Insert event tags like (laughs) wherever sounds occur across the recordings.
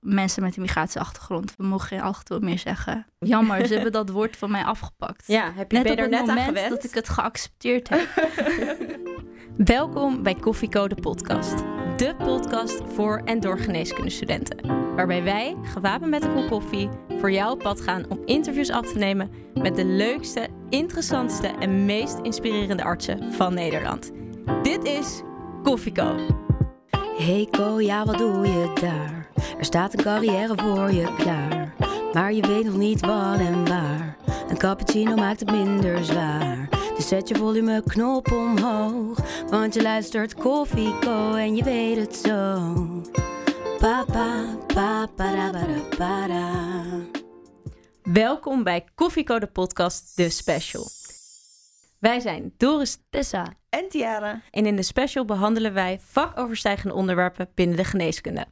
mensen met een migratieachtergrond. We mogen geen allochtoon meer zeggen. Jammer, ze hebben dat woord van mij afgepakt. Ja, heb je Net op er het net aan moment gewend? dat ik het geaccepteerd heb. (laughs) Welkom bij Koffieko, de podcast. De podcast voor en door geneeskundestudenten. Waarbij wij, gewapend met een kop koffie, voor jou op pad gaan om interviews af te nemen met de leukste, interessantste en meest inspirerende artsen van Nederland. Dit is Koffieko. Hey Ko, ja wat doe je daar? Er staat een carrière voor je klaar. Maar je weet nog niet wat en waar. Een cappuccino maakt het minder zwaar. Dus zet je volumeknop omhoog. Want je luistert Koffie Co en je weet het zo. Papa, papa, para. Welkom bij Koffieko, de podcast, de special. Wij zijn Doris Tessa. en Tiara. en in de special behandelen wij vakoverstijgende onderwerpen binnen de geneeskunde.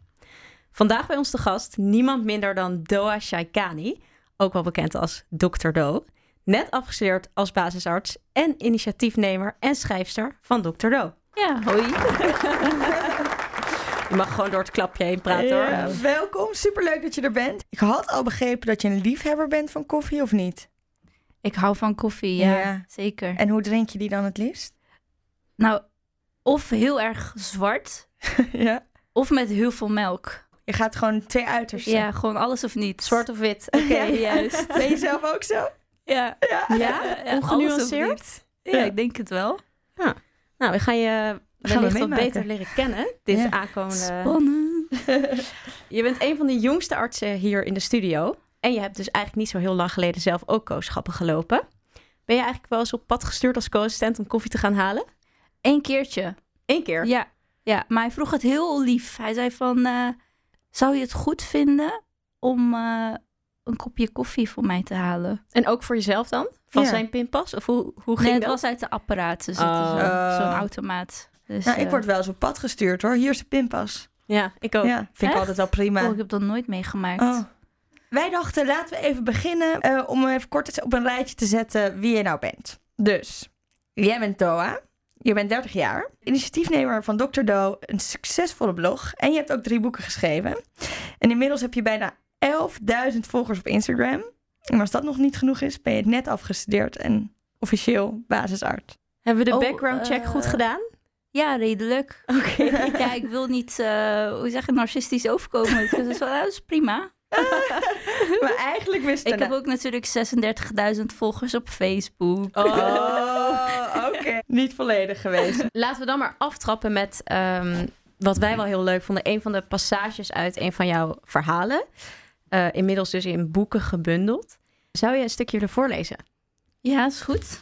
Vandaag bij ons de gast niemand minder dan Doa Shaikani, ook wel bekend als Dr. Do, net afgestudeerd als basisarts en initiatiefnemer en schrijfster van Dr. Do. Ja, hoi. (laughs) Je mag gewoon door het klapje heen praten hoor. Ja, welkom, superleuk dat je er bent. Ik had al begrepen dat je een liefhebber bent van koffie, of niet? Ik hou van koffie, ja, Ja. zeker. En hoe drink je die dan het liefst? Nou, of heel erg zwart, (laughs) ja. of met heel veel melk. Je gaat gewoon twee uitersten. Ja, gewoon alles of niet. Zwart of wit? (laughs) Oké, juist. Ben je zelf ook zo? Ja, Ja. Ja? (laughs) of Ongenuanceerd? Ja, ik denk het wel. Nou, we gaan je Gaan we wellicht wat beter leren kennen. Dit Ja. aankomende... Spannend. Je bent een van de jongste artsen hier in de studio. En je hebt dus eigenlijk niet zo heel lang geleden zelf ook kooschappen gelopen. Ben je eigenlijk wel eens op pad gestuurd als co-assistent om koffie te gaan halen? Eén keertje. Eén keer. Ja, ja, maar hij vroeg het heel lief. Hij zei van, eh, zou je het goed vinden om eh, een kopje koffie voor mij te halen? En ook voor jezelf dan? Van Ja. zijn pinpas? Of hoe, hoe ging Nee, het dat? was uit de apparaten. Dus het is Oh. zo- Oh. zo'n automaat. Dus, Nou, ik eh, word wel eens op pad gestuurd hoor. Hier is de pinpas. Ja, ik ook. Ja, vind ik altijd wel prima. Oh, ik heb dat nooit meegemaakt. Oh. Wij dachten, laten we even beginnen eh, om even kort eens op een rijtje te zetten wie je nou bent. Dus, jij bent Doa. Je bent 30 jaar. Initiatiefnemer van Dr. Do, een succesvolle blog. En je hebt ook drie boeken geschreven. En inmiddels heb je bijna 11.000 volgers op Instagram. En als dat nog niet genoeg is, ben je net afgestudeerd en officieel basisarts. Hebben we de Oh, background check eh, goed gedaan? Ja, redelijk. Oké. (laughs) ja, ik wil niet, eh, hoe zeg je, narcistisch overkomen. (laughs) Dus dat is, wel, dat is prima. (laughs) maar eigenlijk wist Ik heb ook natuurlijk 36.000 volgers op Facebook. Oh, (laughs) oké. Niet volledig geweest. Laten we dan maar aftrappen met ehm, wat wij wel heel leuk vonden. Een van de passages uit een van jouw verhalen. Eh, inmiddels dus in boeken gebundeld. Zou je een stukje ervoor lezen? Ja, is goed.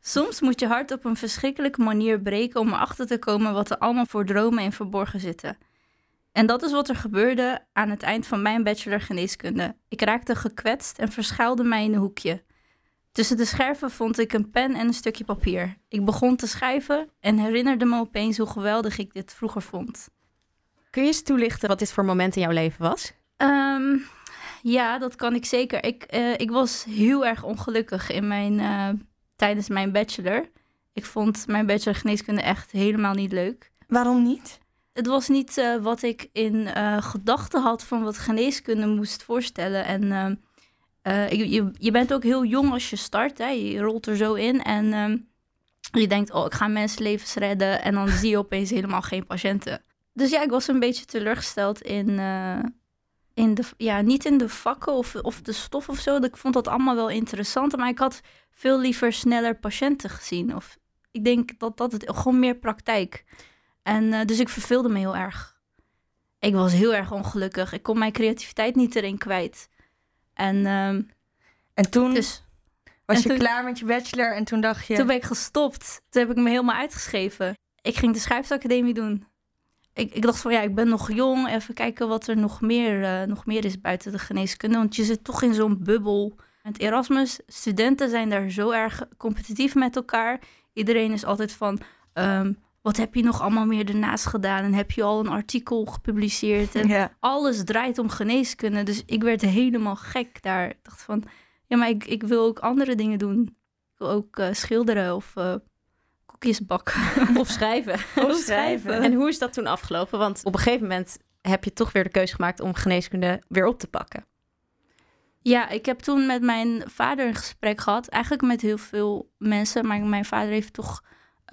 Soms moet je hart op een verschrikkelijke manier breken om erachter te komen wat er allemaal voor dromen in verborgen zitten. En dat is wat er gebeurde aan het eind van mijn bachelor geneeskunde. Ik raakte gekwetst en verschuilde mij in een hoekje. Tussen de scherven vond ik een pen en een stukje papier. Ik begon te schrijven en herinnerde me opeens hoe geweldig ik dit vroeger vond. Kun je eens toelichten wat dit voor moment in jouw leven was? Ehm, ja, dat kan ik zeker. Ik, eh, ik was heel erg ongelukkig in mijn, eh, tijdens mijn bachelor. Ik vond mijn bachelor geneeskunde echt helemaal niet leuk. Waarom niet? Het was niet eh, wat ik in eh, gedachten had van wat geneeskunde moest voorstellen. En ehm, eh, je, je, bent ook heel jong als je start. Hè? Je rolt er zo in en ehm, je denkt, oh, ik ga mensenlevens redden. En dan zie je opeens helemaal geen patiënten. Dus ja, ik was een beetje teleurgesteld in, in de, ja, niet in de vakken of, of de stof of zo. Ik vond dat allemaal wel interessant, maar ik had veel liever sneller patiënten gezien. Of ik denk dat dat het gewoon meer praktijk. En eh, dus ik verveelde me heel erg. Ik was heel erg ongelukkig. Ik kon mijn creativiteit niet erin kwijt. En ehm, En toen dus was en je toen- klaar met je bachelor en toen dacht je... toen ben ik gestopt. Toen heb ik me helemaal uitgeschreven. Ik ging de schrijfsacademie doen. Ik, ik dacht van ja, ik ben nog jong. Even kijken wat er nog meer, eh, nog meer is buiten de geneeskunde. Want je zit toch in zo'n bubbel. Met Erasmus, studenten zijn daar zo erg competitief met elkaar. Iedereen is altijd van... ehm, wat heb je nog allemaal meer ernaast gedaan? En heb je al een artikel gepubliceerd? En Ja. alles draait om geneeskunde. Dus ik werd helemaal gek daar. Ik dacht van, ja, maar ik, ik wil ook andere dingen doen. Ik wil ook eh, schilderen of eh, koekjes bakken. (laughs) Of schrijven. (laughs) Of schrijven. En hoe is dat toen afgelopen? Want op een gegeven moment heb je toch weer de keuze gemaakt om geneeskunde weer op te pakken. Ja, ik heb toen met mijn vader een gesprek gehad. Eigenlijk met heel veel mensen. Maar mijn vader heeft toch...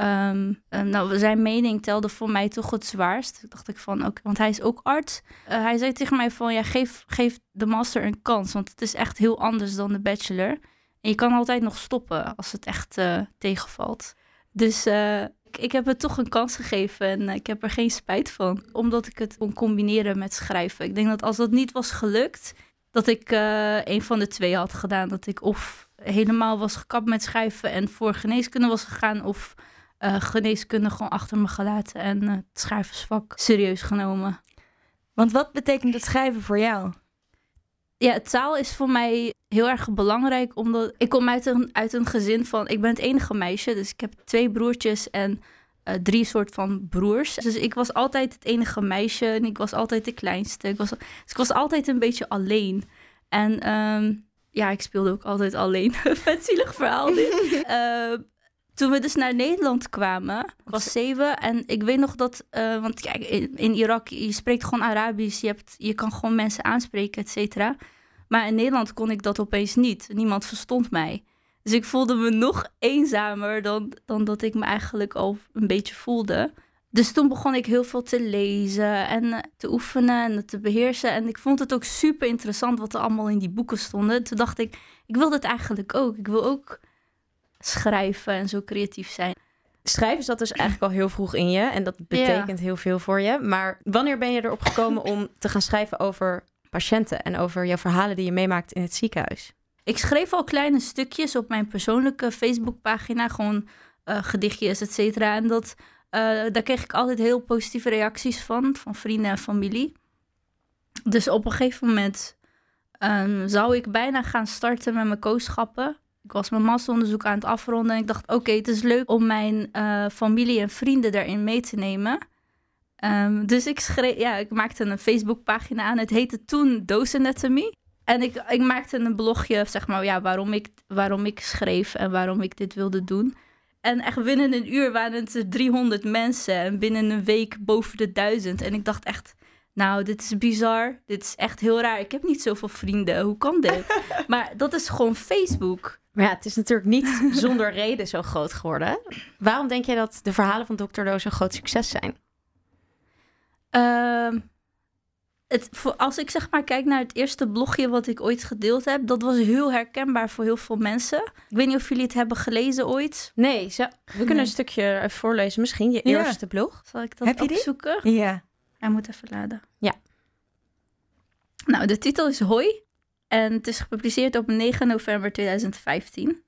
ehm, eh, nou, zijn mening telde voor mij toch het zwaarst. Toen dacht ik van, oké, want hij is ook arts. Eh, hij zei tegen mij van, ja, geef, geef de master een kans. Want het is echt heel anders dan de bachelor. En je kan altijd nog stoppen als het echt eh, tegenvalt. Dus eh, ik, ik heb het toch een kans gegeven en ik heb er geen spijt van. Omdat ik het kon combineren met schrijven. Ik denk dat als dat niet was gelukt, dat ik een van de twee had gedaan. Dat ik of helemaal was gekapt met schrijven en voor geneeskunde was gegaan, of eh, geneeskunde gewoon achter me gelaten en eh, het schrijversvak serieus genomen. Want wat betekent het schrijven voor jou? Ja, taal is voor mij heel erg belangrijk, omdat ik kom uit een, uit een gezin van... Ik ben het enige meisje, dus ik heb twee broertjes en eh, drie soort van broers. Dus ik was altijd het enige meisje en ik was altijd de kleinste. Ik was, dus ik was altijd een beetje alleen. En ehm, ja, ik speelde ook altijd alleen. (laughs) Vet zielig verhaal dit. (laughs) toen we dus naar Nederland kwamen, ik was zeven en ik weet nog dat, eh, want kijk, in, in Irak, je spreekt gewoon Arabisch, je, hebt, je kan gewoon mensen aanspreken, et cetera. Maar in Nederland kon ik dat opeens niet. Niemand verstond mij. Dus ik voelde me nog eenzamer dan, dan dat ik me eigenlijk al een beetje voelde. Dus toen begon ik heel veel te lezen en eh, te oefenen en te beheersen. En ik vond het ook super interessant wat er allemaal in die boeken stonden. Toen dacht ik, ik wil dit eigenlijk ook. Ik wil ook schrijven en zo creatief zijn. Schrijven zat dus eigenlijk al heel vroeg in je en dat betekent heel veel voor je. Maar wanneer ben je erop gekomen om te gaan schrijven over patiënten en over jouw verhalen die je meemaakt in het ziekenhuis? Ik schreef al kleine stukjes op mijn persoonlijke Facebookpagina, gewoon eh, gedichtjes, et cetera. En dat, eh, daar kreeg ik altijd heel positieve reacties van, van vrienden en familie. Dus op een gegeven moment ehm, zou ik bijna gaan starten met mijn kooschappen. Ik was mijn masteronderzoek aan het afronden en ik dacht, oké, het is leuk om mijn eh, familie en vrienden daarin mee te nemen. Ehm, dus ik, schreef, ja, ik maakte een Facebookpagina aan. Het heette toen Doosanatomy. En ik, ik maakte een blogje, zeg maar, ja, waarom, ik, waarom ik schreef en waarom ik dit wilde doen. En echt binnen een uur waren het er 300 mensen en binnen een week boven de duizend. En ik dacht echt, nou, dit is bizar. Dit is echt heel raar. Ik heb niet zoveel vrienden. Hoe kan dit? (laughs) maar dat is gewoon Facebook. Maar ja, het is natuurlijk niet zonder (laughs) reden zo groot geworden. Waarom denk jij dat de verhalen van Dr. Doe zo'n groot succes zijn? Ehm, het, als ik zeg maar kijk naar het eerste blogje wat ik ooit gedeeld heb, dat was heel herkenbaar voor heel veel mensen. Ik weet niet of jullie het hebben gelezen ooit. Nee, zo, we kunnen Nee. een stukje even voorlezen. Misschien je Ja. eerste blog. Zal ik dat Heb je die? opzoeken? Ja. Hij moet even laden. Ja. Nou, de titel is Hoi. En het is gepubliceerd op 9 november 2015.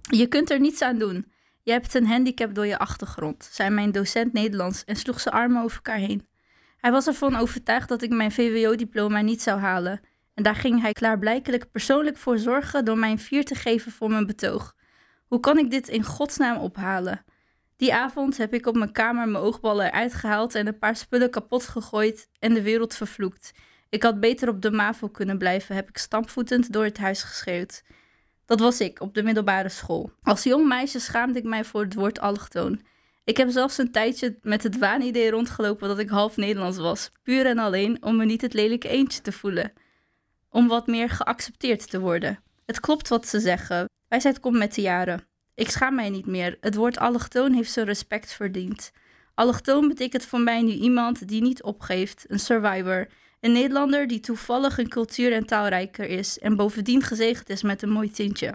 Je kunt er niets aan doen. Je hebt een handicap door je achtergrond, zei mijn docent Nederlands en sloeg zijn armen over elkaar heen. Hij was ervan overtuigd dat ik mijn VWO-diploma niet zou halen. En daar ging hij klaarblijkelijk persoonlijk voor zorgen door mij een vier te geven voor mijn betoog. Hoe kan ik dit in godsnaam ophalen? Die avond heb ik op mijn kamer mijn oogballen eruit gehaald en een paar spullen kapot gegooid en de wereld vervloekt. Ik had beter op de MAVO kunnen blijven, heb ik stampvoetend door het huis geschreeuwd. Dat was ik, op de middelbare school. Als jong meisje schaamde ik mij voor het woord allochtoon. Ik heb zelfs een tijdje met het waanidee rondgelopen dat ik half Nederlands was. Puur en alleen om me niet het lelijke eentje te voelen. Om wat meer geaccepteerd te worden. Het klopt wat ze zeggen. Wijsheid komt met de jaren. Ik schaam mij niet meer. Het woord allochtoon heeft zijn respect verdiend. Allochtoon betekent voor mij nu iemand die niet opgeeft, een survivor. Een Nederlander die toevallig een cultuur- en taalrijker is en bovendien gezegend is met een mooi tintje.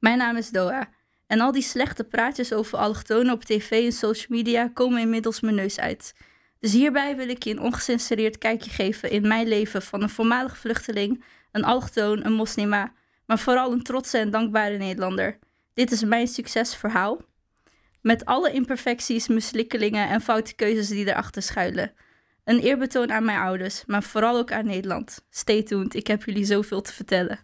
Mijn naam is Doa. En al die slechte praatjes over allochtonen op tv en social media komen inmiddels mijn neus uit. Dus hierbij wil ik je een ongecensureerd kijkje geven in mijn leven van een voormalig vluchteling, een allochtoon, een moslima, maar vooral een trotse en dankbare Nederlander. Dit is mijn succesverhaal. Met alle imperfecties, mislikkelingen en foute keuzes die erachter schuilen. Een eerbetoon aan mijn ouders, maar vooral ook aan Nederland. Stay tuned, ik heb jullie zoveel te vertellen.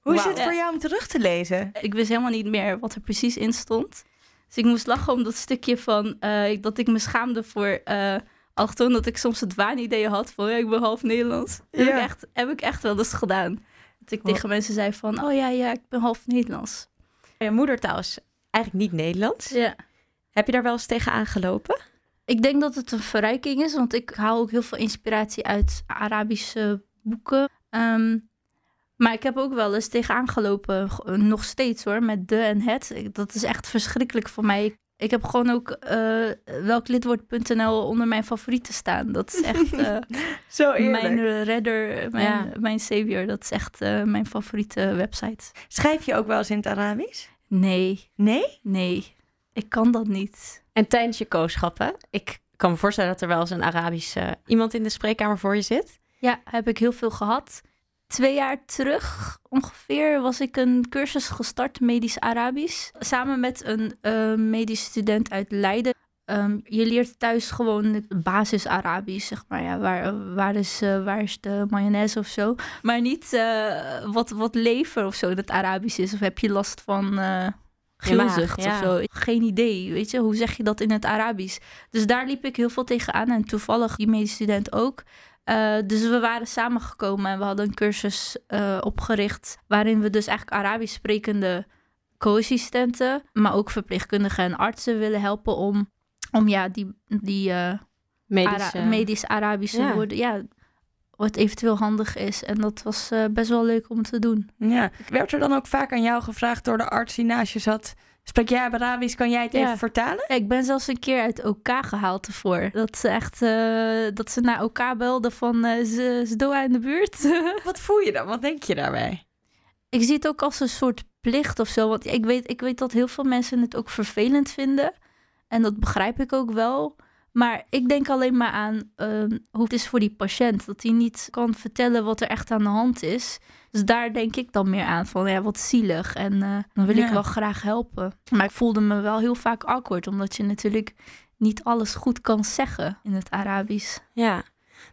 Hoe is het voor jou om terug te lezen? Ik wist helemaal niet meer wat er precies in stond. Dus ik moest lachen om dat stukje van eh, dat ik me schaamde voor uh, allochtoon, dat ik soms het waanidee had van ja, ik ben half Nederlands. Heb, Ja. ik echt, heb ik echt wel eens gedaan. Dat ik tegen mensen zei van, oh ja, ja, ik ben half Nederlands. Je moedertaal is eigenlijk niet Nederlands. Ja. Heb je daar wel eens tegen aangelopen? Ik denk dat het een verrijking is, want ik haal ook heel veel inspiratie uit Arabische boeken. Ehm, maar ik heb ook wel eens tegenaan gelopen, nog steeds hoor, met de en het. Dat is echt verschrikkelijk voor mij. Ik, ik heb gewoon ook uh, welklidwoord.nl onder mijn favorieten staan. Dat is echt uh, (laughs) Zo eerlijk. mijn redder, mijn, Ja. mijn savior. Dat is echt uh, mijn favoriete website. Schrijf je ook wel eens in het Arabisch? Nee, Nee? nee. Ik kan dat niet. En tijdens je kooschappen, ik kan me voorstellen dat er wel eens een Arabisch uh, iemand in de spreekkamer voor je zit. Ja, heb ik heel veel gehad. Twee jaar terug ongeveer was ik een cursus gestart, medisch Arabisch. Samen met een uh, medisch student uit Leiden. Um, je leert thuis gewoon de basis Arabisch, zeg maar. Ja, waar, waar, is, uh, waar is de mayonaise of zo? Maar niet uh, wat, wat lever of zo dat Arabisch is. Of heb je last van geelzucht ja. of zo? Geen idee, weet je? Hoe zeg je dat in het Arabisch? Dus daar liep ik heel veel tegenaan. En toevallig die medisch student ook. Uh, dus we waren samengekomen en we hadden een cursus uh, opgericht. waarin we dus eigenlijk Arabisch sprekende co-assistenten. maar ook verpleegkundigen en artsen willen helpen om, om ja, die, die uh, Medische... Ara medisch-Arabische ja. woorden. Ja, wat eventueel handig is. En dat was uh, best wel leuk om te doen. Ja. Werd er dan ook vaak aan jou gevraagd door de arts die naast je zat... Spreek jij Arabisch? Kan jij het ja. even vertalen? Ik ben zelfs een keer uit OK gehaald ervoor. Dat ze echt uh, dat ze naar OK belden van uh, ze, ze doa in de buurt. (laughs) Wat voel je dan? Wat denk je daarbij? Ik zie het ook als een soort plicht of zo. Want ik weet, ik weet dat heel veel mensen het ook vervelend vinden. En dat begrijp ik ook wel. Maar ik denk alleen maar aan uh, hoe het is voor die patiënt. Dat hij niet kan vertellen wat er echt aan de hand is. Dus daar denk ik dan meer aan van ja, wat zielig. En uh, dan wil ja. ik wel graag helpen. Maar ik voelde me wel heel vaak awkward. Omdat je natuurlijk niet alles goed kan zeggen in het Arabisch. Ja,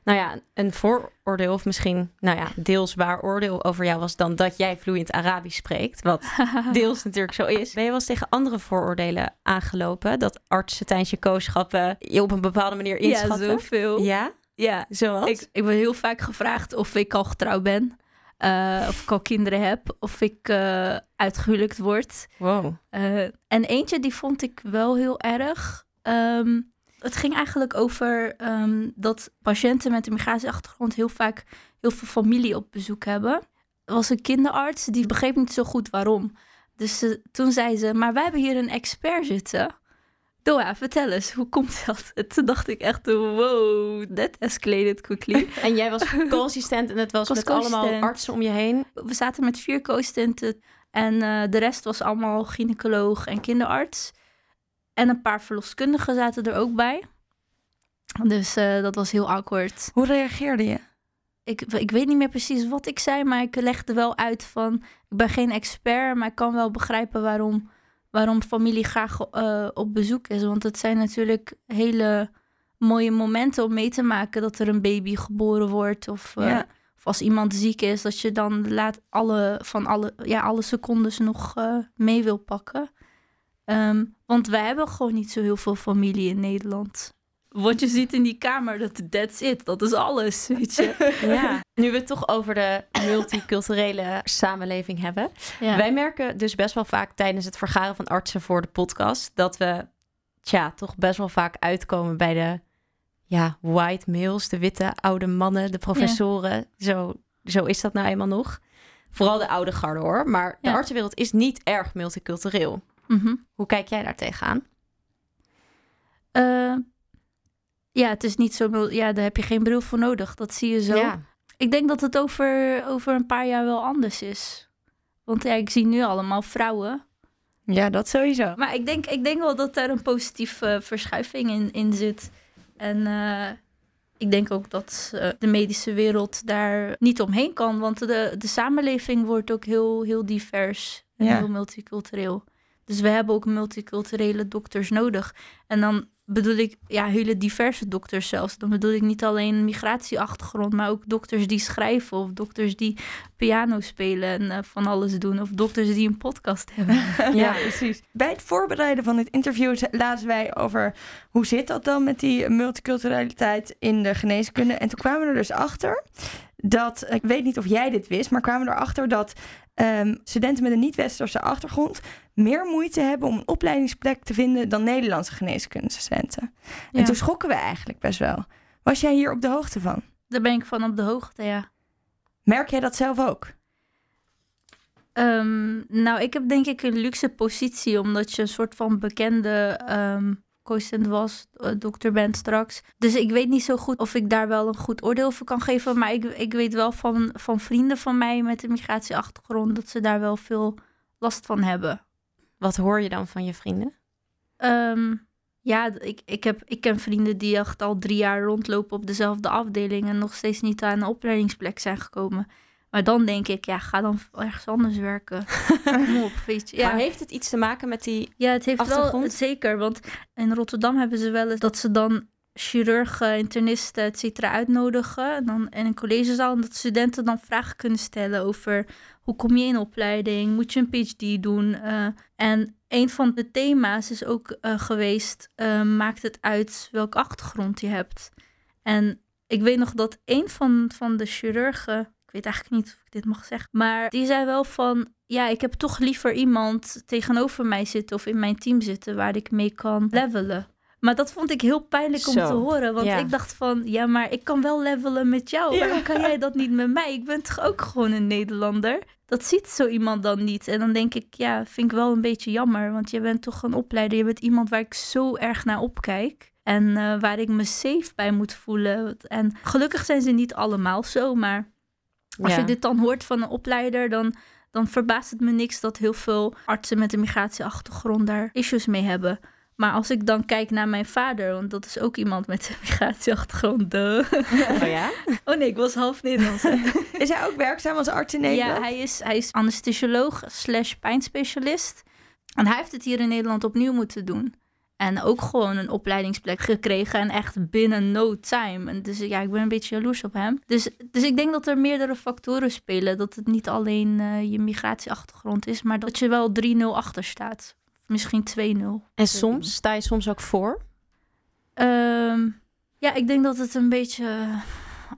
nou ja, een vooroordeel of misschien, nou ja, deels waar oordeel over jou was dan dat jij vloeiend Arabisch spreekt. Wat (laughs) deels natuurlijk zo is. Ben je wel eens tegen andere vooroordelen aangelopen? Dat artsen tijdens je kooschappen je op een bepaalde manier inschatten? Ja, zoveel. Ja? Ja. Zoals? Ik, ik ben heel vaak gevraagd of ik al getrouwd ben. Uh, of ik al kinderen heb, of ik uh, uitgehuwelijkt word. Wow. Uh, en eentje die vond ik wel heel erg. Um, het ging eigenlijk over um, dat patiënten met een migratieachtergrond heel vaak heel veel familie op bezoek hebben. Er was een kinderarts, die begreep niet zo goed waarom. Dus toen zei ze, maar wij hebben hier een expert zitten. Doa, vertel eens, hoe komt dat? En (laughs) toen dacht ik echt, wow, that escalated quickly. (laughs) (laughs) en jij was co-assistent en het was, was met allemaal artsen om je heen? We zaten met vier co-assistenten en uh, de rest was allemaal gynaecoloog en kinderarts. En een paar verloskundigen zaten er ook bij. Dus uh, dat was heel awkward. Hoe reageerde je? Ik, ik weet niet meer precies wat ik zei, maar ik legde wel uit van... Ik ben geen expert, maar ik kan wel begrijpen waarom, waarom familie graag uh, op bezoek is. Want het zijn natuurlijk hele mooie momenten om mee te maken... dat er een baby geboren wordt of... Uh, ja. Of als iemand ziek is, dat je dan laat alle, van alle, ja, alle secondes nog mee wil pakken. Um, want wij hebben gewoon niet zo heel veel familie in Nederland. Wat je ziet in die kamer, dat that's it. Dat is alles, weet je. (laughs) ja. Nu we het toch over de multiculturele samenleving hebben. Ja. Wij merken dus best wel vaak tijdens het vergaren van artsen voor de podcast... dat we, tja, toch best wel vaak uitkomen bij de ja, white males, de witte oude mannen, de professoren. Ja. Zo, zo is dat nou eenmaal nog. Vooral de oude garde hoor. Maar de artsenwereld is niet erg multicultureel. Mm -hmm. Hoe kijk jij daar tegenaan? Uh, ja, het is niet zo... Ja, daar heb je geen bril voor nodig. Dat zie je zo. Ja. Ik denk dat het over, over een paar jaar wel anders is. Want ja, ik zie nu allemaal vrouwen. Ja, dat sowieso. Maar ik denk, ik denk wel dat daar een positieve uh, verschuiving in, in zit. En uh, ik denk ook dat uh, de medische wereld daar niet omheen kan. Want de, de samenleving wordt ook heel, heel divers en ja. heel multicultureel. Dus we hebben ook multiculturele dokters nodig. En dan bedoel ik, ja, hele diverse dokters zelfs. Dan bedoel ik niet alleen migratieachtergrond, maar ook dokters die schrijven of dokters die piano spelen en uh, van alles doen. Of dokters die een podcast (laughs) hebben. (laughs) ja, ja, precies. Bij het voorbereiden van dit interview lazen wij over hoe zit dat dan met die multiculturaliteit in de geneeskunde. En toen kwamen we er dus achter dat, ik weet niet of jij dit wist, maar kwamen erachter dat ehm, studenten met een niet-westerse achtergrond meer moeite hebben om een opleidingsplek te vinden dan Nederlandse geneeskundestudenten. En toen schrokken we eigenlijk best wel. Was jij hier op de hoogte van? Daar ben ik van op de hoogte, ja. Merk jij dat zelf ook? Ehm, nou, ik heb denk ik een luxe positie, omdat je een soort van bekende ehm was, eh, dokter bent straks. Dus ik weet niet zo goed of ik daar wel een goed oordeel over kan geven. Maar ik, ik weet wel van, van vrienden van mij met een migratieachtergrond dat ze daar wel veel last van hebben. Wat hoor je dan van je vrienden? Ehm, ja, ik, ik, heb, ik ken vrienden die echt al drie jaar rondlopen op dezelfde afdeling en nog steeds niet aan een opleidingsplek zijn gekomen. Maar dan denk ik, ja, ga dan ergens anders werken. Kom (laughs) op, weet je. Ja. Maar heeft het iets te maken met die... Ja, het heeft wel Achtergrond? zeker. Want in Rotterdam hebben ze wel eens dat ze dan chirurgen, internisten, et cetera uitnodigen. En dan in een collegezaal. En dat studenten dan vragen kunnen stellen over hoe kom je in opleiding? Moet je een PhD doen? Eh, en een van de thema's is ook eh, geweest, eh, maakt het uit welke achtergrond je hebt? En ik weet nog dat een van, van de chirurgen, ik weet eigenlijk niet of ik dit mag zeggen, maar die zei wel van, ja, ik heb toch liever iemand tegenover mij zitten of in mijn team zitten waar ik mee kan levelen. Maar dat vond ik heel pijnlijk om Zo, te horen. Want ja. ik dacht van, ja, maar ik kan wel levelen met jou. Ja. Waarom kan jij dat niet met mij? Ik ben toch ook gewoon een Nederlander? Dat ziet zo iemand dan niet. En dan denk ik, ja, vind ik wel een beetje jammer. Want je bent toch een opleider. Je bent iemand waar ik zo erg naar opkijk. En eh, waar ik me safe bij moet voelen. En gelukkig zijn ze niet allemaal zo. Maar als Ja. je dit dan hoort van een opleider, dan, dan verbaast het me niks dat heel veel artsen met een migratieachtergrond daar issues mee hebben. Maar als ik dan kijk naar mijn vader, want dat is ook iemand met een (laughs) migratieachtergrond. duh. Oh ja? (laughs) Oh nee, ik was half Nederlands. (laughs) Is hij ook werkzaam als arts in Nederland? ja, hij is, hij is anesthesioloog slash pijnspecialist. En hij heeft het hier in Nederland opnieuw moeten doen. En ook gewoon een opleidingsplek gekregen. En echt binnen no time. En dus ja, ik ben een beetje jaloers op hem. Dus, dus ik denk dat er meerdere factoren spelen. Dat het niet alleen eh, je migratieachtergrond is. Maar dat je wel 3-0 achter staat. Misschien 2-0. En soms sta je soms ook voor? Ehm, ja, ik denk dat het een beetje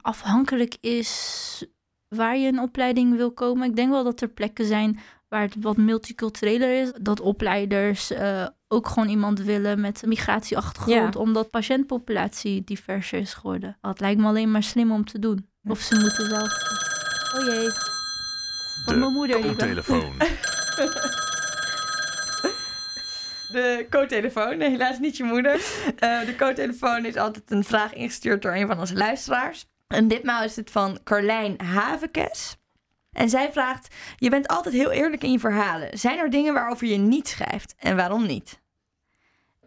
afhankelijk is waar je een opleiding wil komen. Ik denk wel dat er plekken zijn waar het wat multicultureler is. Dat opleiders eh, ook gewoon iemand willen met een migratieachtergrond, Ja. omdat patiëntpopulatie diverser is geworden. Dat lijkt me alleen maar slim om te doen. Of ze moeten zelf. Oh jee. Van mijn moeder, lieve. telefoon. (laughs) De co-telefoon, nee, helaas niet je moeder. Eh, de co-telefoon is altijd een vraag ingestuurd door een van onze luisteraars. En ditmaal is het van Carlijn Havenkes. En zij vraagt: Je bent altijd heel eerlijk in je verhalen. Zijn er dingen waarover je niet schrijft en waarom niet?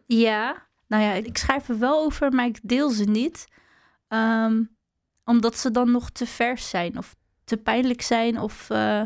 Ja, nou ja, ik schrijf er wel over, maar ik deel ze niet. Ehm, omdat ze dan nog te vers zijn of te pijnlijk zijn of, eh,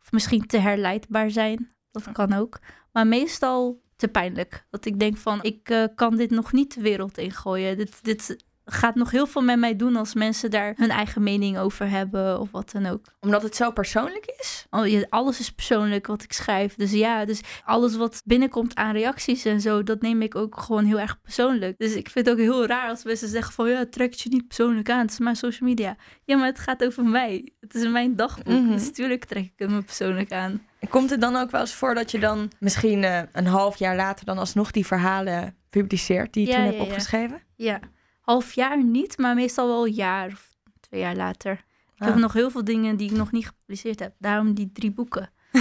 of misschien te herleidbaar zijn. Dat kan ook. Maar meestal te pijnlijk. Dat ik denk van, ik eh, kan dit nog niet de wereld ingooien. Dit, dit gaat nog heel veel met mij doen als mensen daar hun eigen mening over hebben of wat dan ook. Omdat het zo persoonlijk is? Oh, alles is persoonlijk wat ik schrijf. Dus ja, dus alles wat binnenkomt aan reacties en zo, dat neem ik ook gewoon heel erg persoonlijk. Dus ik vind het ook heel raar als mensen zeggen van ja, trek je niet persoonlijk aan. Het is mijn social media. Ja, maar het gaat over mij. Het is mijn dagboek. Mhm. Dus tuurlijk trek ik het me persoonlijk aan. Komt het dan ook wel eens voor dat je dan misschien eh, een half jaar later dan alsnog die verhalen publiceert die je Ja, toen ja, hebt ja. opgeschreven? Ja, half jaar niet, maar meestal wel een jaar of twee jaar later. Ik heb Ah. nog heel veel dingen die ik nog niet gepubliceerd heb. Daarom die drie boeken. (laughs)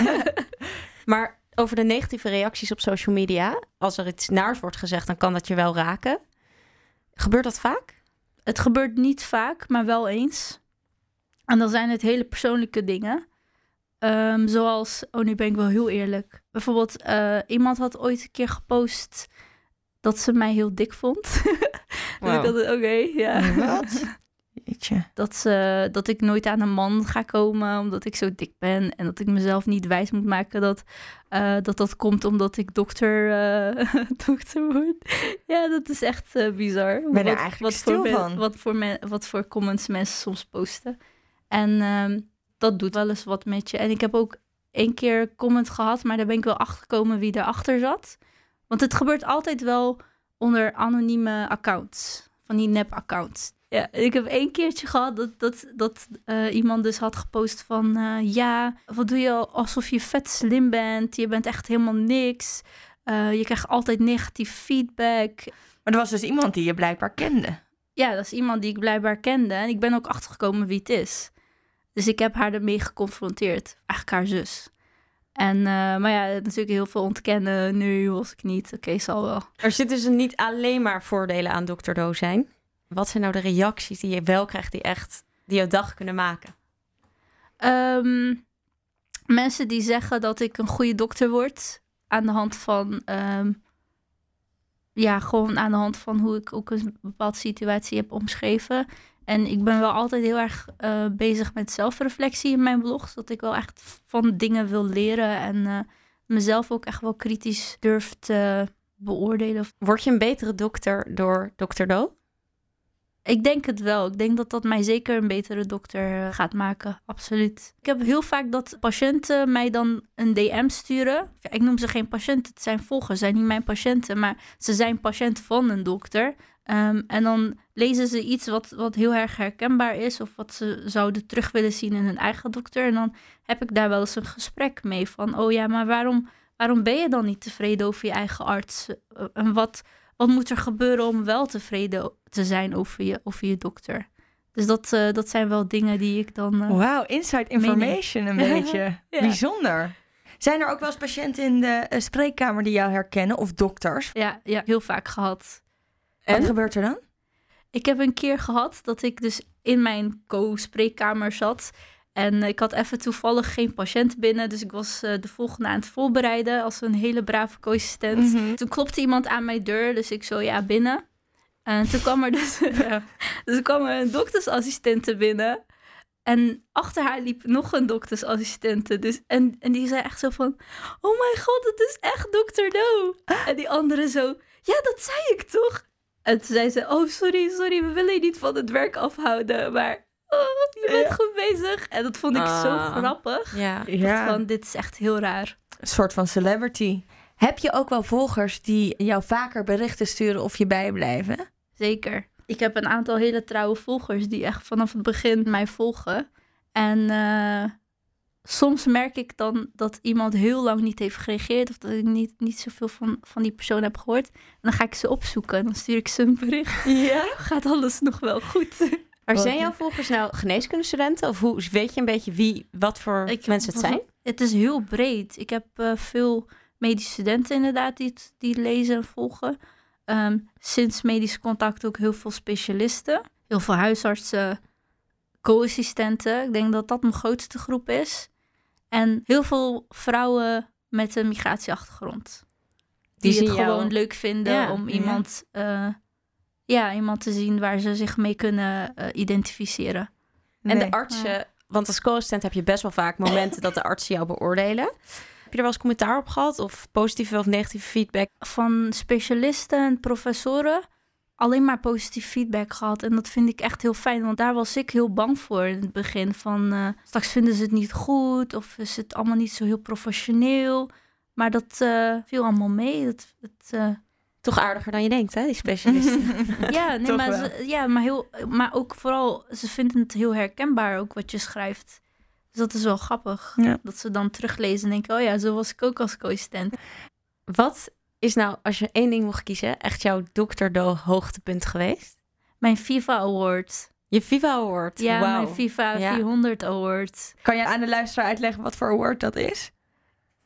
(laughs) Maar over de negatieve reacties op social media, als er iets naars wordt gezegd, dan kan dat je wel raken. Gebeurt dat vaak? Het gebeurt niet vaak, maar wel eens. En dan zijn het hele persoonlijke dingen. Ehm, zoals, oh nu ben ik wel heel eerlijk. Bijvoorbeeld, eh, iemand had ooit een keer gepost dat ze mij heel dik vond. (laughs) Dus ik oké, ja. Wat? (laughs) Jeetje. Dat, ze, dat ik nooit aan een man ga komen omdat ik zo dik ben. En dat ik mezelf niet wijs moet maken dat eh, dat, dat komt omdat ik dokter, eh, (laughs) dokter word. Ja, dat is echt eh, bizar. ben er eigenlijk voor stil men- van. Wat voor, wat voor comments mensen soms posten. En ehm, dat doet wel eens wat met je. En ik heb ook één keer comment gehad, maar daar ben ik wel achter gekomen wie erachter zat. Want het gebeurt altijd wel onder anonieme accounts. Van die nep-accounts. Ja, ik heb één keertje gehad dat, dat, dat eh, iemand dus had gepost van... eh, ja, wat doe je alsof je vet slim bent? Je bent echt helemaal niks. Eh, je krijgt altijd negatief feedback. Maar er was dus iemand die je blijkbaar kende. Ja, dat is iemand die ik blijkbaar kende. En ik ben ook achtergekomen wie het is. Dus ik heb haar ermee geconfronteerd. Eigenlijk haar zus. En, eh, maar ja, natuurlijk heel veel ontkennen. Nu was ik niet. Oké, zal wel. Er zitten dus niet alleen maar voordelen aan Dr. Do zijn. Wat zijn nou de reacties die je wel krijgt die echt die jouw dag kunnen maken? Ehm, mensen die zeggen dat ik een goede dokter word aan de hand van, ehm, ja, gewoon aan de hand van hoe ik ook een bepaalde situatie heb omschreven. En ik ben wel altijd heel erg eh, bezig met zelfreflectie in mijn blogs, dat ik wel echt van dingen wil leren en eh, mezelf ook echt wel kritisch durf te beoordelen. Word je een betere dokter door Dr. Do? Ik denk het wel. Ik denk dat dat mij zeker een betere dokter eh, gaat maken. Absoluut. Ik heb heel vaak dat patiënten mij dan een DM sturen. Ik noem ze geen patiënten, het zijn volgers, zijn niet mijn patiënten, maar ze zijn patiënt van een dokter. Ehm, en dan lezen ze iets wat, wat heel erg herkenbaar is, of wat ze zouden terug willen zien in hun eigen dokter. En dan heb ik daar wel eens een gesprek mee van: oh ja, maar waarom, waarom ben je dan niet tevreden over je eigen arts? Eh, En wat, wat moet er gebeuren om wel tevreden te zijn over je, over je dokter? Dus dat, eh, dat zijn wel dingen die ik dan. eh, Wauw, inside information een beetje. (laughs) Ja. Bijzonder. Zijn er ook wel eens patiënten in de spreekkamer die jou herkennen? Of dokters? ja, ja, heel vaak gehad. Wat gebeurt er dan? Ik heb een keer gehad dat ik dus in mijn co-spreekkamer zat. En ik had even toevallig geen patiënt binnen. Dus ik was eh, de volgende aan het voorbereiden als een hele brave co-assistent. Mhm. Toen klopte iemand aan mijn deur. Dus ik zo, ja, binnen. En toen kwam er dus, (laughs) (laughs) dus er kwam er een doktersassistente binnen. En achter haar liep nog een doktersassistente. Dus, en, en die zei echt zo van... Oh mijn god, het is echt dokter Do. En die andere zo... Ja, dat zei ik toch? En toen zei ze... Oh, sorry, sorry. We willen je niet van het werk afhouden. Maar oh, je bent Ja. goed bezig. En dat vond ik zo Ah. grappig. Ja. Ja, Van, dit is echt heel raar. een soort van celebrity. Heb je ook wel volgers die jou vaker berichten sturen of je bijblijven? Zeker. Ik heb een aantal hele trouwe volgers die echt vanaf het begin mij volgen. En eh, soms merk ik dan dat iemand heel lang niet heeft gereageerd of dat ik niet, niet zoveel van, van die persoon heb gehoord. En dan ga ik ze opzoeken en dan stuur ik ze een bericht. Ja. (laughs) Gaat alles nog wel goed? Maar zijn jouw volgers nou geneeskundestudenten? Of hoe weet je een beetje wie, wat voor Ik- mensen het zijn? Het is heel breed. Ik heb eh, veel medische studenten inderdaad die, die lezen en volgen. Ehm, sinds medisch contact ook heel veel specialisten. Heel veel huisartsen, co-assistenten. Ik denk dat dat mijn grootste groep is. En heel veel vrouwen met een migratieachtergrond. Die, Die het jou- gewoon leuk vinden Ja, om ja. iemand, eh, ja, iemand te zien waar ze zich mee kunnen eh, identificeren. En Nee. de artsen, want als co-assistent heb je best wel vaak momenten dat de artsen jou beoordelen. Heb je er wel eens commentaar op gehad? Of positieve of negatieve feedback? van specialisten en professoren alleen maar positief feedback gehad. En dat vind ik echt heel fijn, want daar was ik heel bang voor in het begin. Van eh, straks vinden ze het niet goed of is het allemaal niet zo heel professioneel. Maar dat eh, viel allemaal mee. Dat, het, eh, Toch aardiger dan je denkt, hè, die specialisten. (laughs) (laughs) ja, nee, maar, ze, ja maar, heel, maar ook vooral, ze vinden het heel herkenbaar ook wat je schrijft. Dus dat is wel grappig. Ja. Dat ze dan teruglezen en denken, oh ja, zo was ik ook als co-assistent. Wat is nou, als je één ding mocht kiezen, echt jouw Dr. Do hoogtepunt geweest? Mijn FIFA Award. Je Viva Award. Ja, mijn FIFA Ja. 400 Award. Kan je aan de luisteraar uitleggen wat voor award dat is?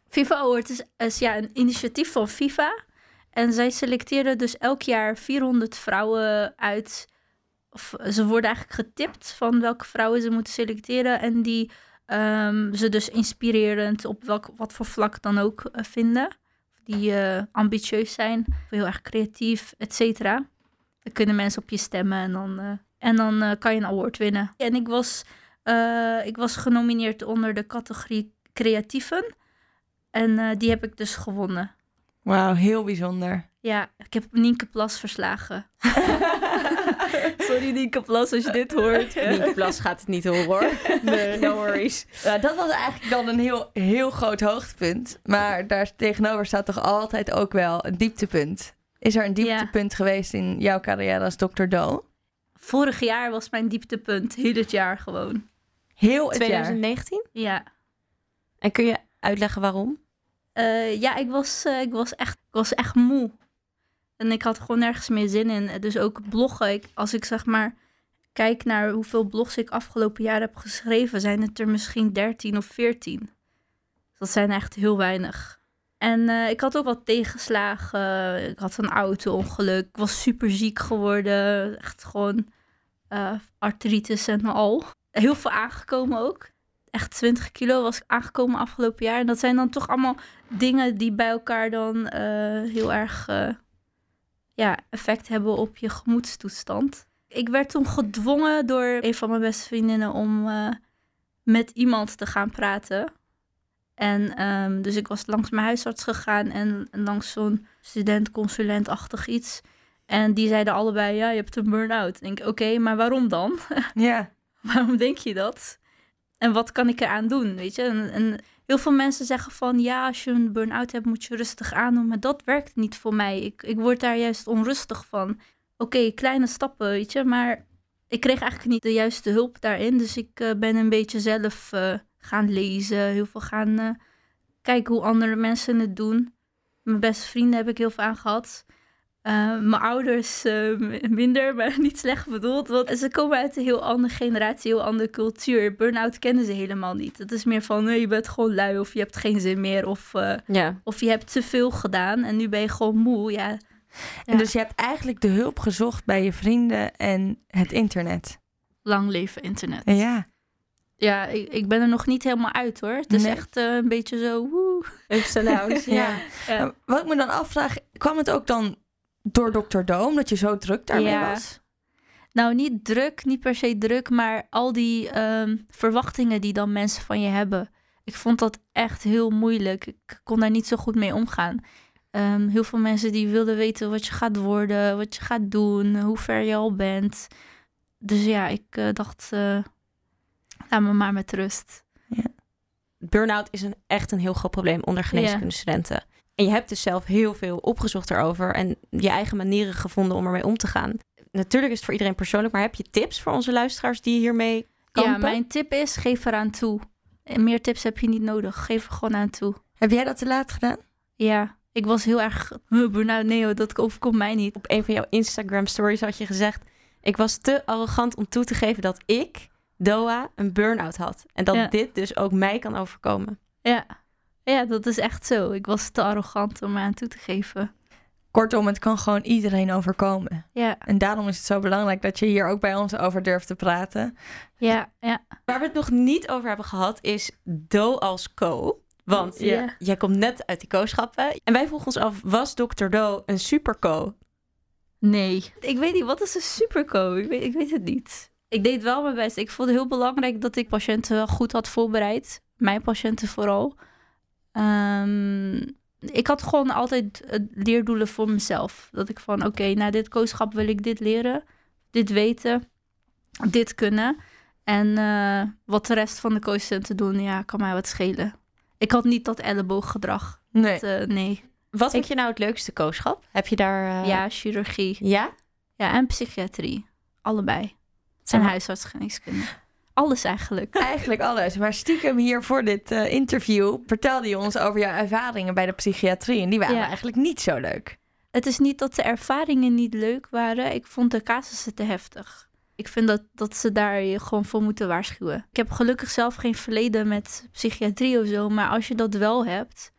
FIFA Award is, is ja, een initiatief van FIFA. En zij selecteren dus elk jaar 400 vrouwen uit. Of ze worden eigenlijk getipt van welke vrouwen ze moeten selecteren. En die ehm, ze dus inspirerend op welk, wat voor vlak dan ook eh, vinden. Die eh, ambitieus zijn, heel erg creatief, et cetera. Dan kunnen mensen op je stemmen en dan, eh, en dan eh, kan je een award winnen. En ik was, ik was genomineerd onder de categorie creatieven. En die heb ik dus gewonnen. Wauw, heel bijzonder. Ja, ik heb Nienke Plas verslagen. (laughs) Sorry Nienke Plas als je dit hoort. (laughs) Nienke Plas gaat het niet horen hoor. (laughs) Nee. No worries. Ja, dat was eigenlijk dan een heel, heel groot hoogtepunt. Maar daar tegenover staat toch altijd ook wel een dieptepunt. Is er een dieptepunt geweest in jouw carrière als Dr. Do? vorig jaar was mijn dieptepunt. Heel het jaar gewoon. Heel het jaar. 2019? Ja. En kun je uitleggen waarom? Eh, ja, ik was, eh, ik, was echt, ik was echt moe. En ik had gewoon nergens meer zin in. Dus ook bloggen. Ik, als ik zeg maar kijk naar hoeveel blogs ik afgelopen jaar heb geschreven, zijn het er misschien 13 of 14. Dat zijn echt heel weinig. En eh, ik had ook wat tegenslagen. Ik had een auto-ongeluk. Ik was super ziek geworden. Echt gewoon eh, artritis en al. Heel veel aangekomen ook. Echt 20 kilo was ik aangekomen afgelopen jaar. En dat zijn dan toch allemaal dingen die bij elkaar dan eh, heel erg ja, effect hebben op je gemoedstoestand. Ik werd toen gedwongen door een van mijn beste vriendinnen om eh, met iemand te gaan praten. En ehm, dus ik was langs mijn huisarts gegaan en, langs zo'n student-consulent-achtig iets. En die zeiden allebei, ja, je hebt een burn-out. Ik denk, oké, maar waarom dan? (laughs) Ja. waarom denk je dat? En wat kan ik eraan doen, weet je? En, en heel veel mensen zeggen van, ja, als je een burn-out hebt, moet je rustig aandoen. Maar dat werkt niet voor mij. Ik, ik word daar juist onrustig van. Oké, kleine stappen, weet je, maar ik kreeg eigenlijk niet de juiste hulp daarin. Dus ik eh, ben een beetje zelf eh, gaan lezen, heel veel gaan eh, kijken hoe andere mensen het doen. Mijn beste vrienden heb ik heel veel aan gehad. Eh, mijn ouders eh, minder, maar (laughs) niet slecht bedoeld. Want ze komen uit een heel andere generatie, heel andere cultuur. Burn-out kennen ze helemaal niet. Het is meer van, nee, je bent gewoon lui of je hebt geen zin meer. Of, eh, Ja. of je hebt te veel gedaan en nu ben je gewoon moe. Ja, En dus je hebt eigenlijk de hulp gezocht bij je vrienden en het internet. lang leven internet. Ja. Ja, ik, ik ben er nog niet helemaal uit hoor. Het is Nee. echt een beetje zo, woe. Ups en downs, (laughs) ja. Wat ik me dan afvraag, kwam het ook dan door Dr. Doom dat je zo druk daarmee Ja. was? Nou, niet druk, niet per se druk, maar al die ehm, verwachtingen die dan mensen van je hebben. Ik vond dat echt heel moeilijk. Ik kon daar niet zo goed mee omgaan. Ehm, heel veel mensen die wilden weten wat je gaat worden, wat je gaat doen, hoe ver je al bent. Dus ja, ik eh, dacht, eh, laat me maar met rust. Burnout is een, echt een heel groot probleem onder geneeskundestudenten. En je hebt dus zelf heel veel opgezocht erover en je eigen manieren gevonden om ermee om te gaan. Natuurlijk is het voor iedereen persoonlijk, maar heb je tips voor onze luisteraars die hiermee kampen? Ja, mijn tip is, geef eraan toe. En meer tips heb je niet nodig. Geef er gewoon aan toe. Heb jij dat te laat gedaan? Ja, ik was heel erg, (laughs) burn-out, nee hoor, dat overkomt mij niet. Op een van jouw Instagram stories had je gezegd... ik was te arrogant om toe te geven dat ik, Doa, een burn-out had. En dat Ja. dit dus ook mij kan overkomen. Ja. Ja, dat is echt zo. Ik was te arrogant om me aan toe te geven. Kortom, het kan gewoon iedereen overkomen. Ja, En daarom is het zo belangrijk dat je hier ook bij ons over durft te praten. ja, ja. Waar we het nog niet over hebben gehad is Do als co. Want Ja. je- jij komt net uit die co-schappen. En wij vroegen ons af, was Dr. Do een super co? Nee. Ik weet niet, wat is een superco? Ik weet, ik weet het niet. Ik deed wel mijn best. Ik vond het heel belangrijk dat ik patiënten goed had voorbereid. Mijn patiënten vooral. Ehm, ik had gewoon altijd leerdoelen voor mezelf. Dat ik van, oké, na dit kooschap wil ik dit leren. Dit weten. Dit kunnen. En eh, wat de rest van de co-studenten doen, ja, kan mij wat schelen. Ik had niet dat ellebooggedrag. Nee. Dat, eh, nee. Wat vind je nou het leukste co-schap? Heb je daar... eh, Ja, chirurgie. Ja? Ja, en psychiatrie. Allebei. En Ja. huisartsgeneeskunde. Alles eigenlijk. (laughs) Eigenlijk alles. Maar stiekem hier voor dit eh, interview vertelde je ons over jouw ervaringen bij de psychiatrie. En die waren Ja. eigenlijk niet zo leuk. Het is niet dat de ervaringen niet leuk waren. Ik vond de casussen te heftig. Ik vind dat, dat ze daar je gewoon voor moeten waarschuwen. Ik heb gelukkig zelf geen verleden met psychiatrie of zo. Maar als je dat wel hebt...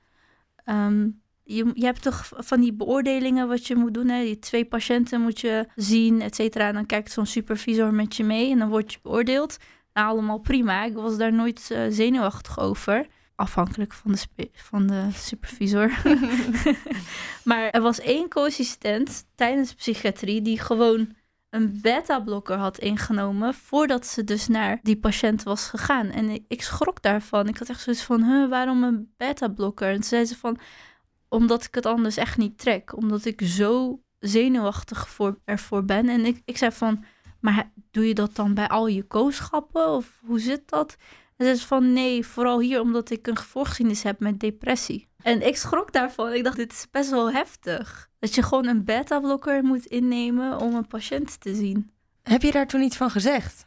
ehm, je, je hebt toch van die beoordelingen wat je moet doen. Hè? Die twee patiënten moet je zien, et cetera. En dan kijkt zo'n supervisor met je mee en dan word je beoordeeld. Nou, allemaal prima. Ik was daar nooit eh, zenuwachtig over. Afhankelijk van de, van de supervisor. (laughs) (laughs) maar er was één co-assistent tijdens psychiatrie die gewoon een beta-blokker had ingenomen voordat ze dus naar die patiënt was gegaan. En ik, ik schrok daarvan. Ik had echt zoiets van, huh, waarom een beta-blokker? En toen zei ze van, omdat ik het anders echt niet trek. Omdat ik zo zenuwachtig voor, ervoor ben. En ik, ik zei van, maar doe je dat dan bij al je kooschappen? Of hoe zit dat? En ze zei van, nee, vooral hier omdat ik een voorgeschiedenis heb met depressie. En ik schrok daarvan. Ik dacht, dit is best wel heftig. Dat je gewoon een beta-blokker moet innemen om een patiënt te zien. Heb je daar toen iets van gezegd?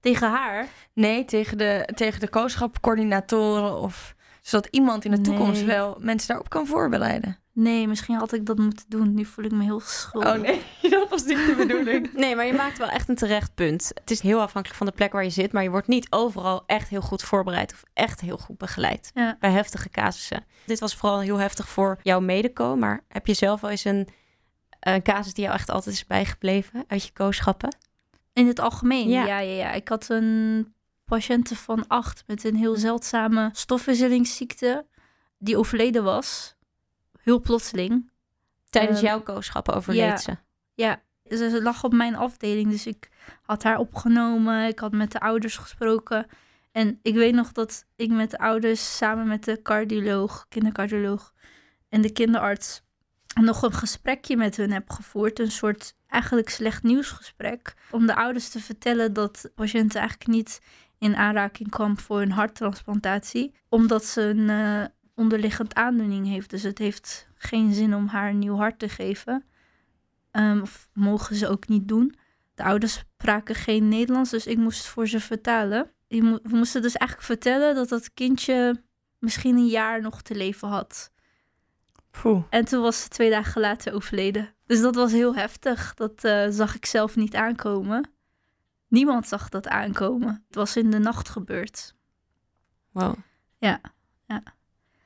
Tegen haar? Nee, tegen de, tegen de kooschapcoördinatoren of zodat iemand in de toekomst wel mensen daarop kan voorbereiden. Nee, misschien had ik dat moeten doen. Nu voel ik me heel schuldig. Oh nee, (laughs) dat was niet de bedoeling. (laughs) Nee, maar je maakt wel echt een terecht punt. Het is heel afhankelijk van de plek waar je zit, maar je wordt niet overal echt heel goed voorbereid of echt heel goed begeleid Ja. bij heftige casussen. Dit was vooral heel heftig voor jouw medeco, maar heb je zelf wel eens een, een casus die jou echt altijd is bijgebleven uit je kooschappen? In het algemeen? Ja. Ja. Ja, ja, Ik had een patiënte van acht met een heel zeldzame stofwisselingsziekte. Die overleden was. Heel plotseling. Tijdens Ehm, jouw koosschappen overleed ja. ze. Ja, ze, lag op mijn afdeling. Dus ik had haar opgenomen. Ik had met de ouders gesproken. En ik weet nog dat ik met de ouders samen met de cardioloog, kindercardioloog en de kinderarts nog een gesprekje met hun heb gevoerd. Een soort eigenlijk slecht nieuwsgesprek. Om de ouders te vertellen dat de patiënt eigenlijk niet in aanraking kwam voor een harttransplantatie. Omdat ze een eh, onderliggend aandoening heeft. Dus het heeft geen zin om haar een nieuw hart te geven. Ehm, of mogen ze ook niet doen. De ouders spraken geen Nederlands, dus ik moest voor ze vertalen. We moesten dus eigenlijk vertellen dat dat kindje misschien een jaar nog te leven had. Poeh. En toen was ze twee dagen later overleden. Dus dat was heel heftig. Dat eh, zag ik zelf niet aankomen. Niemand zag dat aankomen. Het was in de nacht gebeurd. Wow. Ja,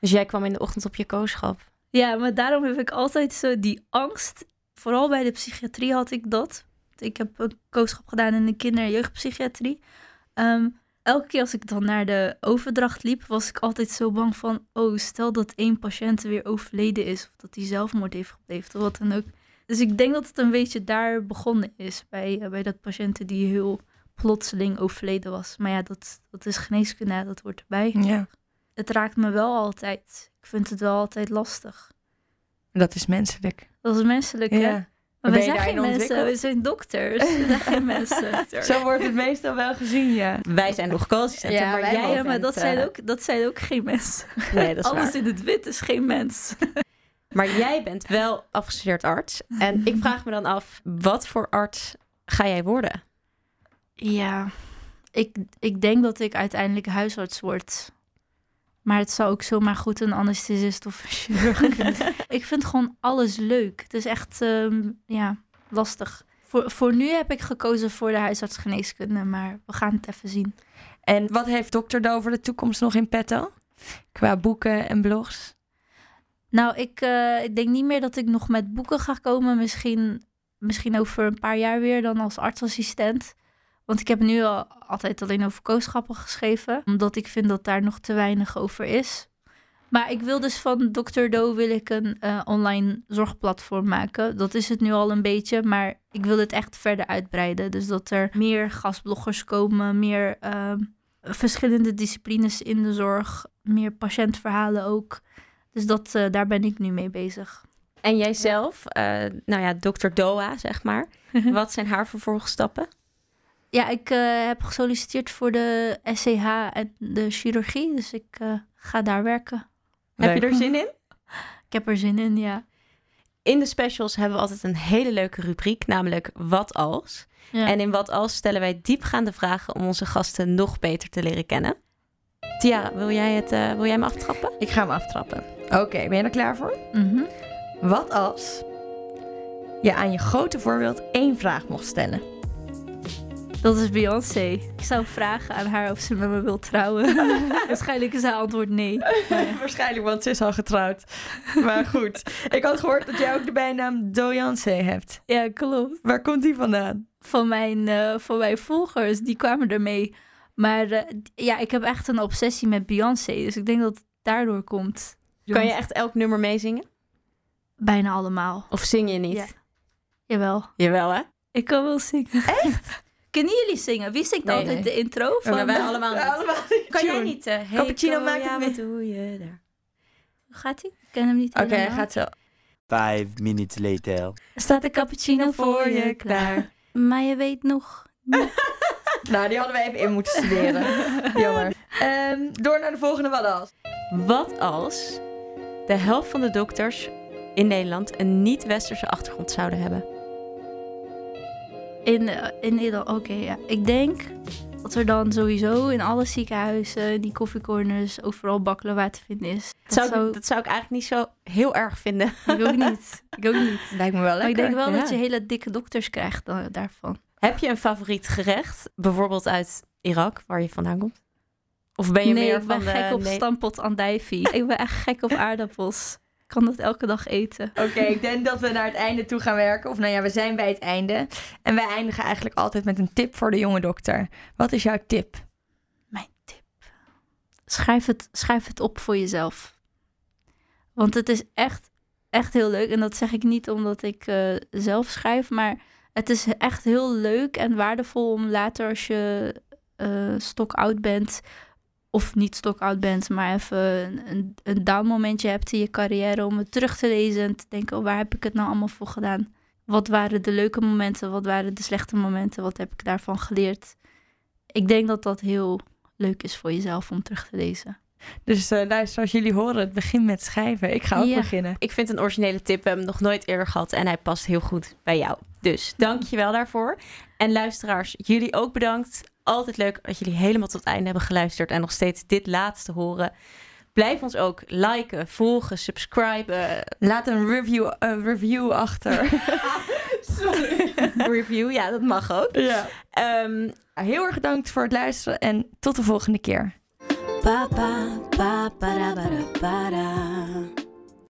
Dus jij kwam in de ochtend op je kooschap. Ja, maar daarom heb ik altijd zo die angst. Vooral bij de psychiatrie had ik dat. Ik heb een kooschap gedaan in de kinder- en jeugdpsychiatrie. Ehm, elke keer als ik dan naar de overdracht liep, was ik altijd zo bang van... oh, stel dat één patiënt weer overleden is... of dat hij zelfmoord heeft gepleegd of wat dan ook. Dus ik denk dat het een beetje daar begonnen is... bij, eh, bij dat patiënten die heel plotseling overleden was. Maar ja, dat, dat is geneeskunde, dat hoort erbij. Ja, Het raakt me wel altijd. Ik vind het wel altijd lastig. dat is menselijk. Dat is menselijk, hè? Ja. Maar Ben wij je zijn geen mensen, we zijn dokters. We zijn geen (laughs) mensen. Zo wordt het meestal wel gezien, ja. Wij zijn nog co-assistenten, Ja, maar wij jij Ja, maar dat zijn, eh, ook, dat zijn ook geen mensen. Nee, dat is Alles waar. in het wit is geen mens. (laughs) Maar jij bent wel afgestudeerd arts. En ik vraag me dan af, wat voor arts ga jij worden? Ja, ik, ik denk dat ik uiteindelijk huisarts word. Maar het zou ook zomaar goed een anesthesist of een chirurg (laughs) kunnen. Ik vind gewoon alles leuk. Het is echt, ehm, ja, lastig. Voor, voor nu heb ik gekozen voor de huisartsgeneeskunde, maar we gaan het even zien. En wat heeft Dr. Do voor de toekomst nog in petto? Qua boeken en blogs? Nou, ik, eh, ik denk niet meer dat ik nog met boeken ga komen. Misschien, misschien over een paar jaar weer dan als artsassistent. Want ik heb nu al altijd alleen over kooschappen geschreven. Omdat ik vind dat daar nog te weinig over is. Maar ik wil dus van Dr. Do wil ik een eh, online zorgplatform maken. Dat is het nu al een beetje, maar ik wil het echt verder uitbreiden. Dus dat er meer gastbloggers komen, meer ehm, verschillende disciplines in de zorg, meer patiëntverhalen ook. Dus dat, eh, daar ben ik nu mee bezig. En jijzelf, eh nou ja, dokter Doa, zeg maar. (laughs) Wat zijn haar vervolgstappen? Ja, ik eh, heb gesolliciteerd voor de SCH en de chirurgie. Dus ik eh, ga daar werken. Heb je er zin in? Ik heb er zin in, ja. In de specials hebben we altijd een hele leuke rubriek, namelijk Wat als? ja. En in Wat als stellen wij diepgaande vragen om onze gasten nog beter te leren kennen. Tiara, wil jij, het, eh, wil jij me aftrappen? Ik ga hem aftrappen. Oké, ben je er klaar voor? Mhm. Wat als je aan je grote voorbeeld één vraag mocht stellen? Dat is Beyoncé. Ik zou vragen aan haar of ze met me wil trouwen. (laughs) Waarschijnlijk is haar antwoord nee. (laughs) Waarschijnlijk, want ze is al getrouwd. Maar goed, ik had gehoord dat jij ook de bijnaam Doyancé hebt. Ja, klopt. Waar komt die vandaan? Van mijn, eh, van mijn volgers, die kwamen ermee. Maar eh, ja, ik heb echt een obsessie met Beyoncé. Dus ik denk dat het daardoor komt. Kan je echt elk nummer meezingen? Bijna allemaal. Of zing je niet? Ja. Jawel. Jawel, hè? Ik kan wel zingen. Echt? (laughs) Kunnen jullie zingen? Wie zingt Nee, altijd nee. de intro van... maar wij allemaal niet. allemaal Kan jij niet? eh, hey, Cappuccino maakt ja, het wat doe je daar? Gaat hij? Ik ken hem niet Oké, hij helemaal. gaat zo. Five minutes later. Er staat een cappuccino voor je klaar. (laughs) Maar je weet nog... niet. (laughs) Nou, die hadden we even in moeten studeren. (laughs) Jammer. Ehm, door naar de volgende wat als. Wat als de helft van de dokters in Nederland een niet-westerse achtergrond zouden hebben? In, eh, in Nederland, oké, ja. Ik denk dat er dan sowieso in alle ziekenhuizen, die koffiecorners, overal baklava te vinden is. Dat zou, ik- dat zou ik eigenlijk niet zo heel erg vinden. Ik ook niet. (laughs) Ik ook niet. Lijkt me wel Maar ik lekker. denk wel ja. dat je hele dikke dokters krijgt dan, daarvan. Heb je een favoriet gerecht? Bijvoorbeeld uit Irak, waar je vandaan komt? Of ben je nee, meer ik ben van gek de... op nee- stampot andijvie. ik ben echt gek op aardappels. Ik kan dat elke dag eten. Oké, ik denk dat we naar het einde toe gaan werken. Of nou ja, we zijn bij het einde. En wij eindigen eigenlijk altijd met een tip voor de jonge dokter. Wat is jouw tip? Mijn tip. Schrijf het, schrijf het op voor jezelf. Want het is echt, echt heel leuk. En dat zeg ik niet omdat ik eh, zelf schrijf. Maar het is echt heel leuk en waardevol om later als je eh stokoud bent... of niet stokoud bent, maar even een, een, een down momentje hebt in je carrière... om het terug te lezen en te denken, oh, waar heb ik het nou allemaal voor gedaan? Wat waren de leuke momenten? Wat waren de slechte momenten? Wat heb ik daarvan geleerd? Ik denk dat dat heel leuk is voor jezelf om terug te lezen. Dus eh luister, als jullie horen, het begin met schrijven. Ik ga ook Ja. beginnen. Ik vind een originele tip. We hebben hem nog nooit eerder gehad en hij past heel goed bij jou. Dus dank je wel daarvoor. En luisteraars, jullie ook bedankt. Altijd leuk dat jullie helemaal tot het einde hebben geluisterd en nog steeds dit laatste horen. Blijf ons ook liken, volgen, subscriben, Laat een review, eh, review achter. (laughs) review. Ja, dat mag ook. ja. Ehm, Heel erg bedankt voor het luisteren en tot de volgende keer.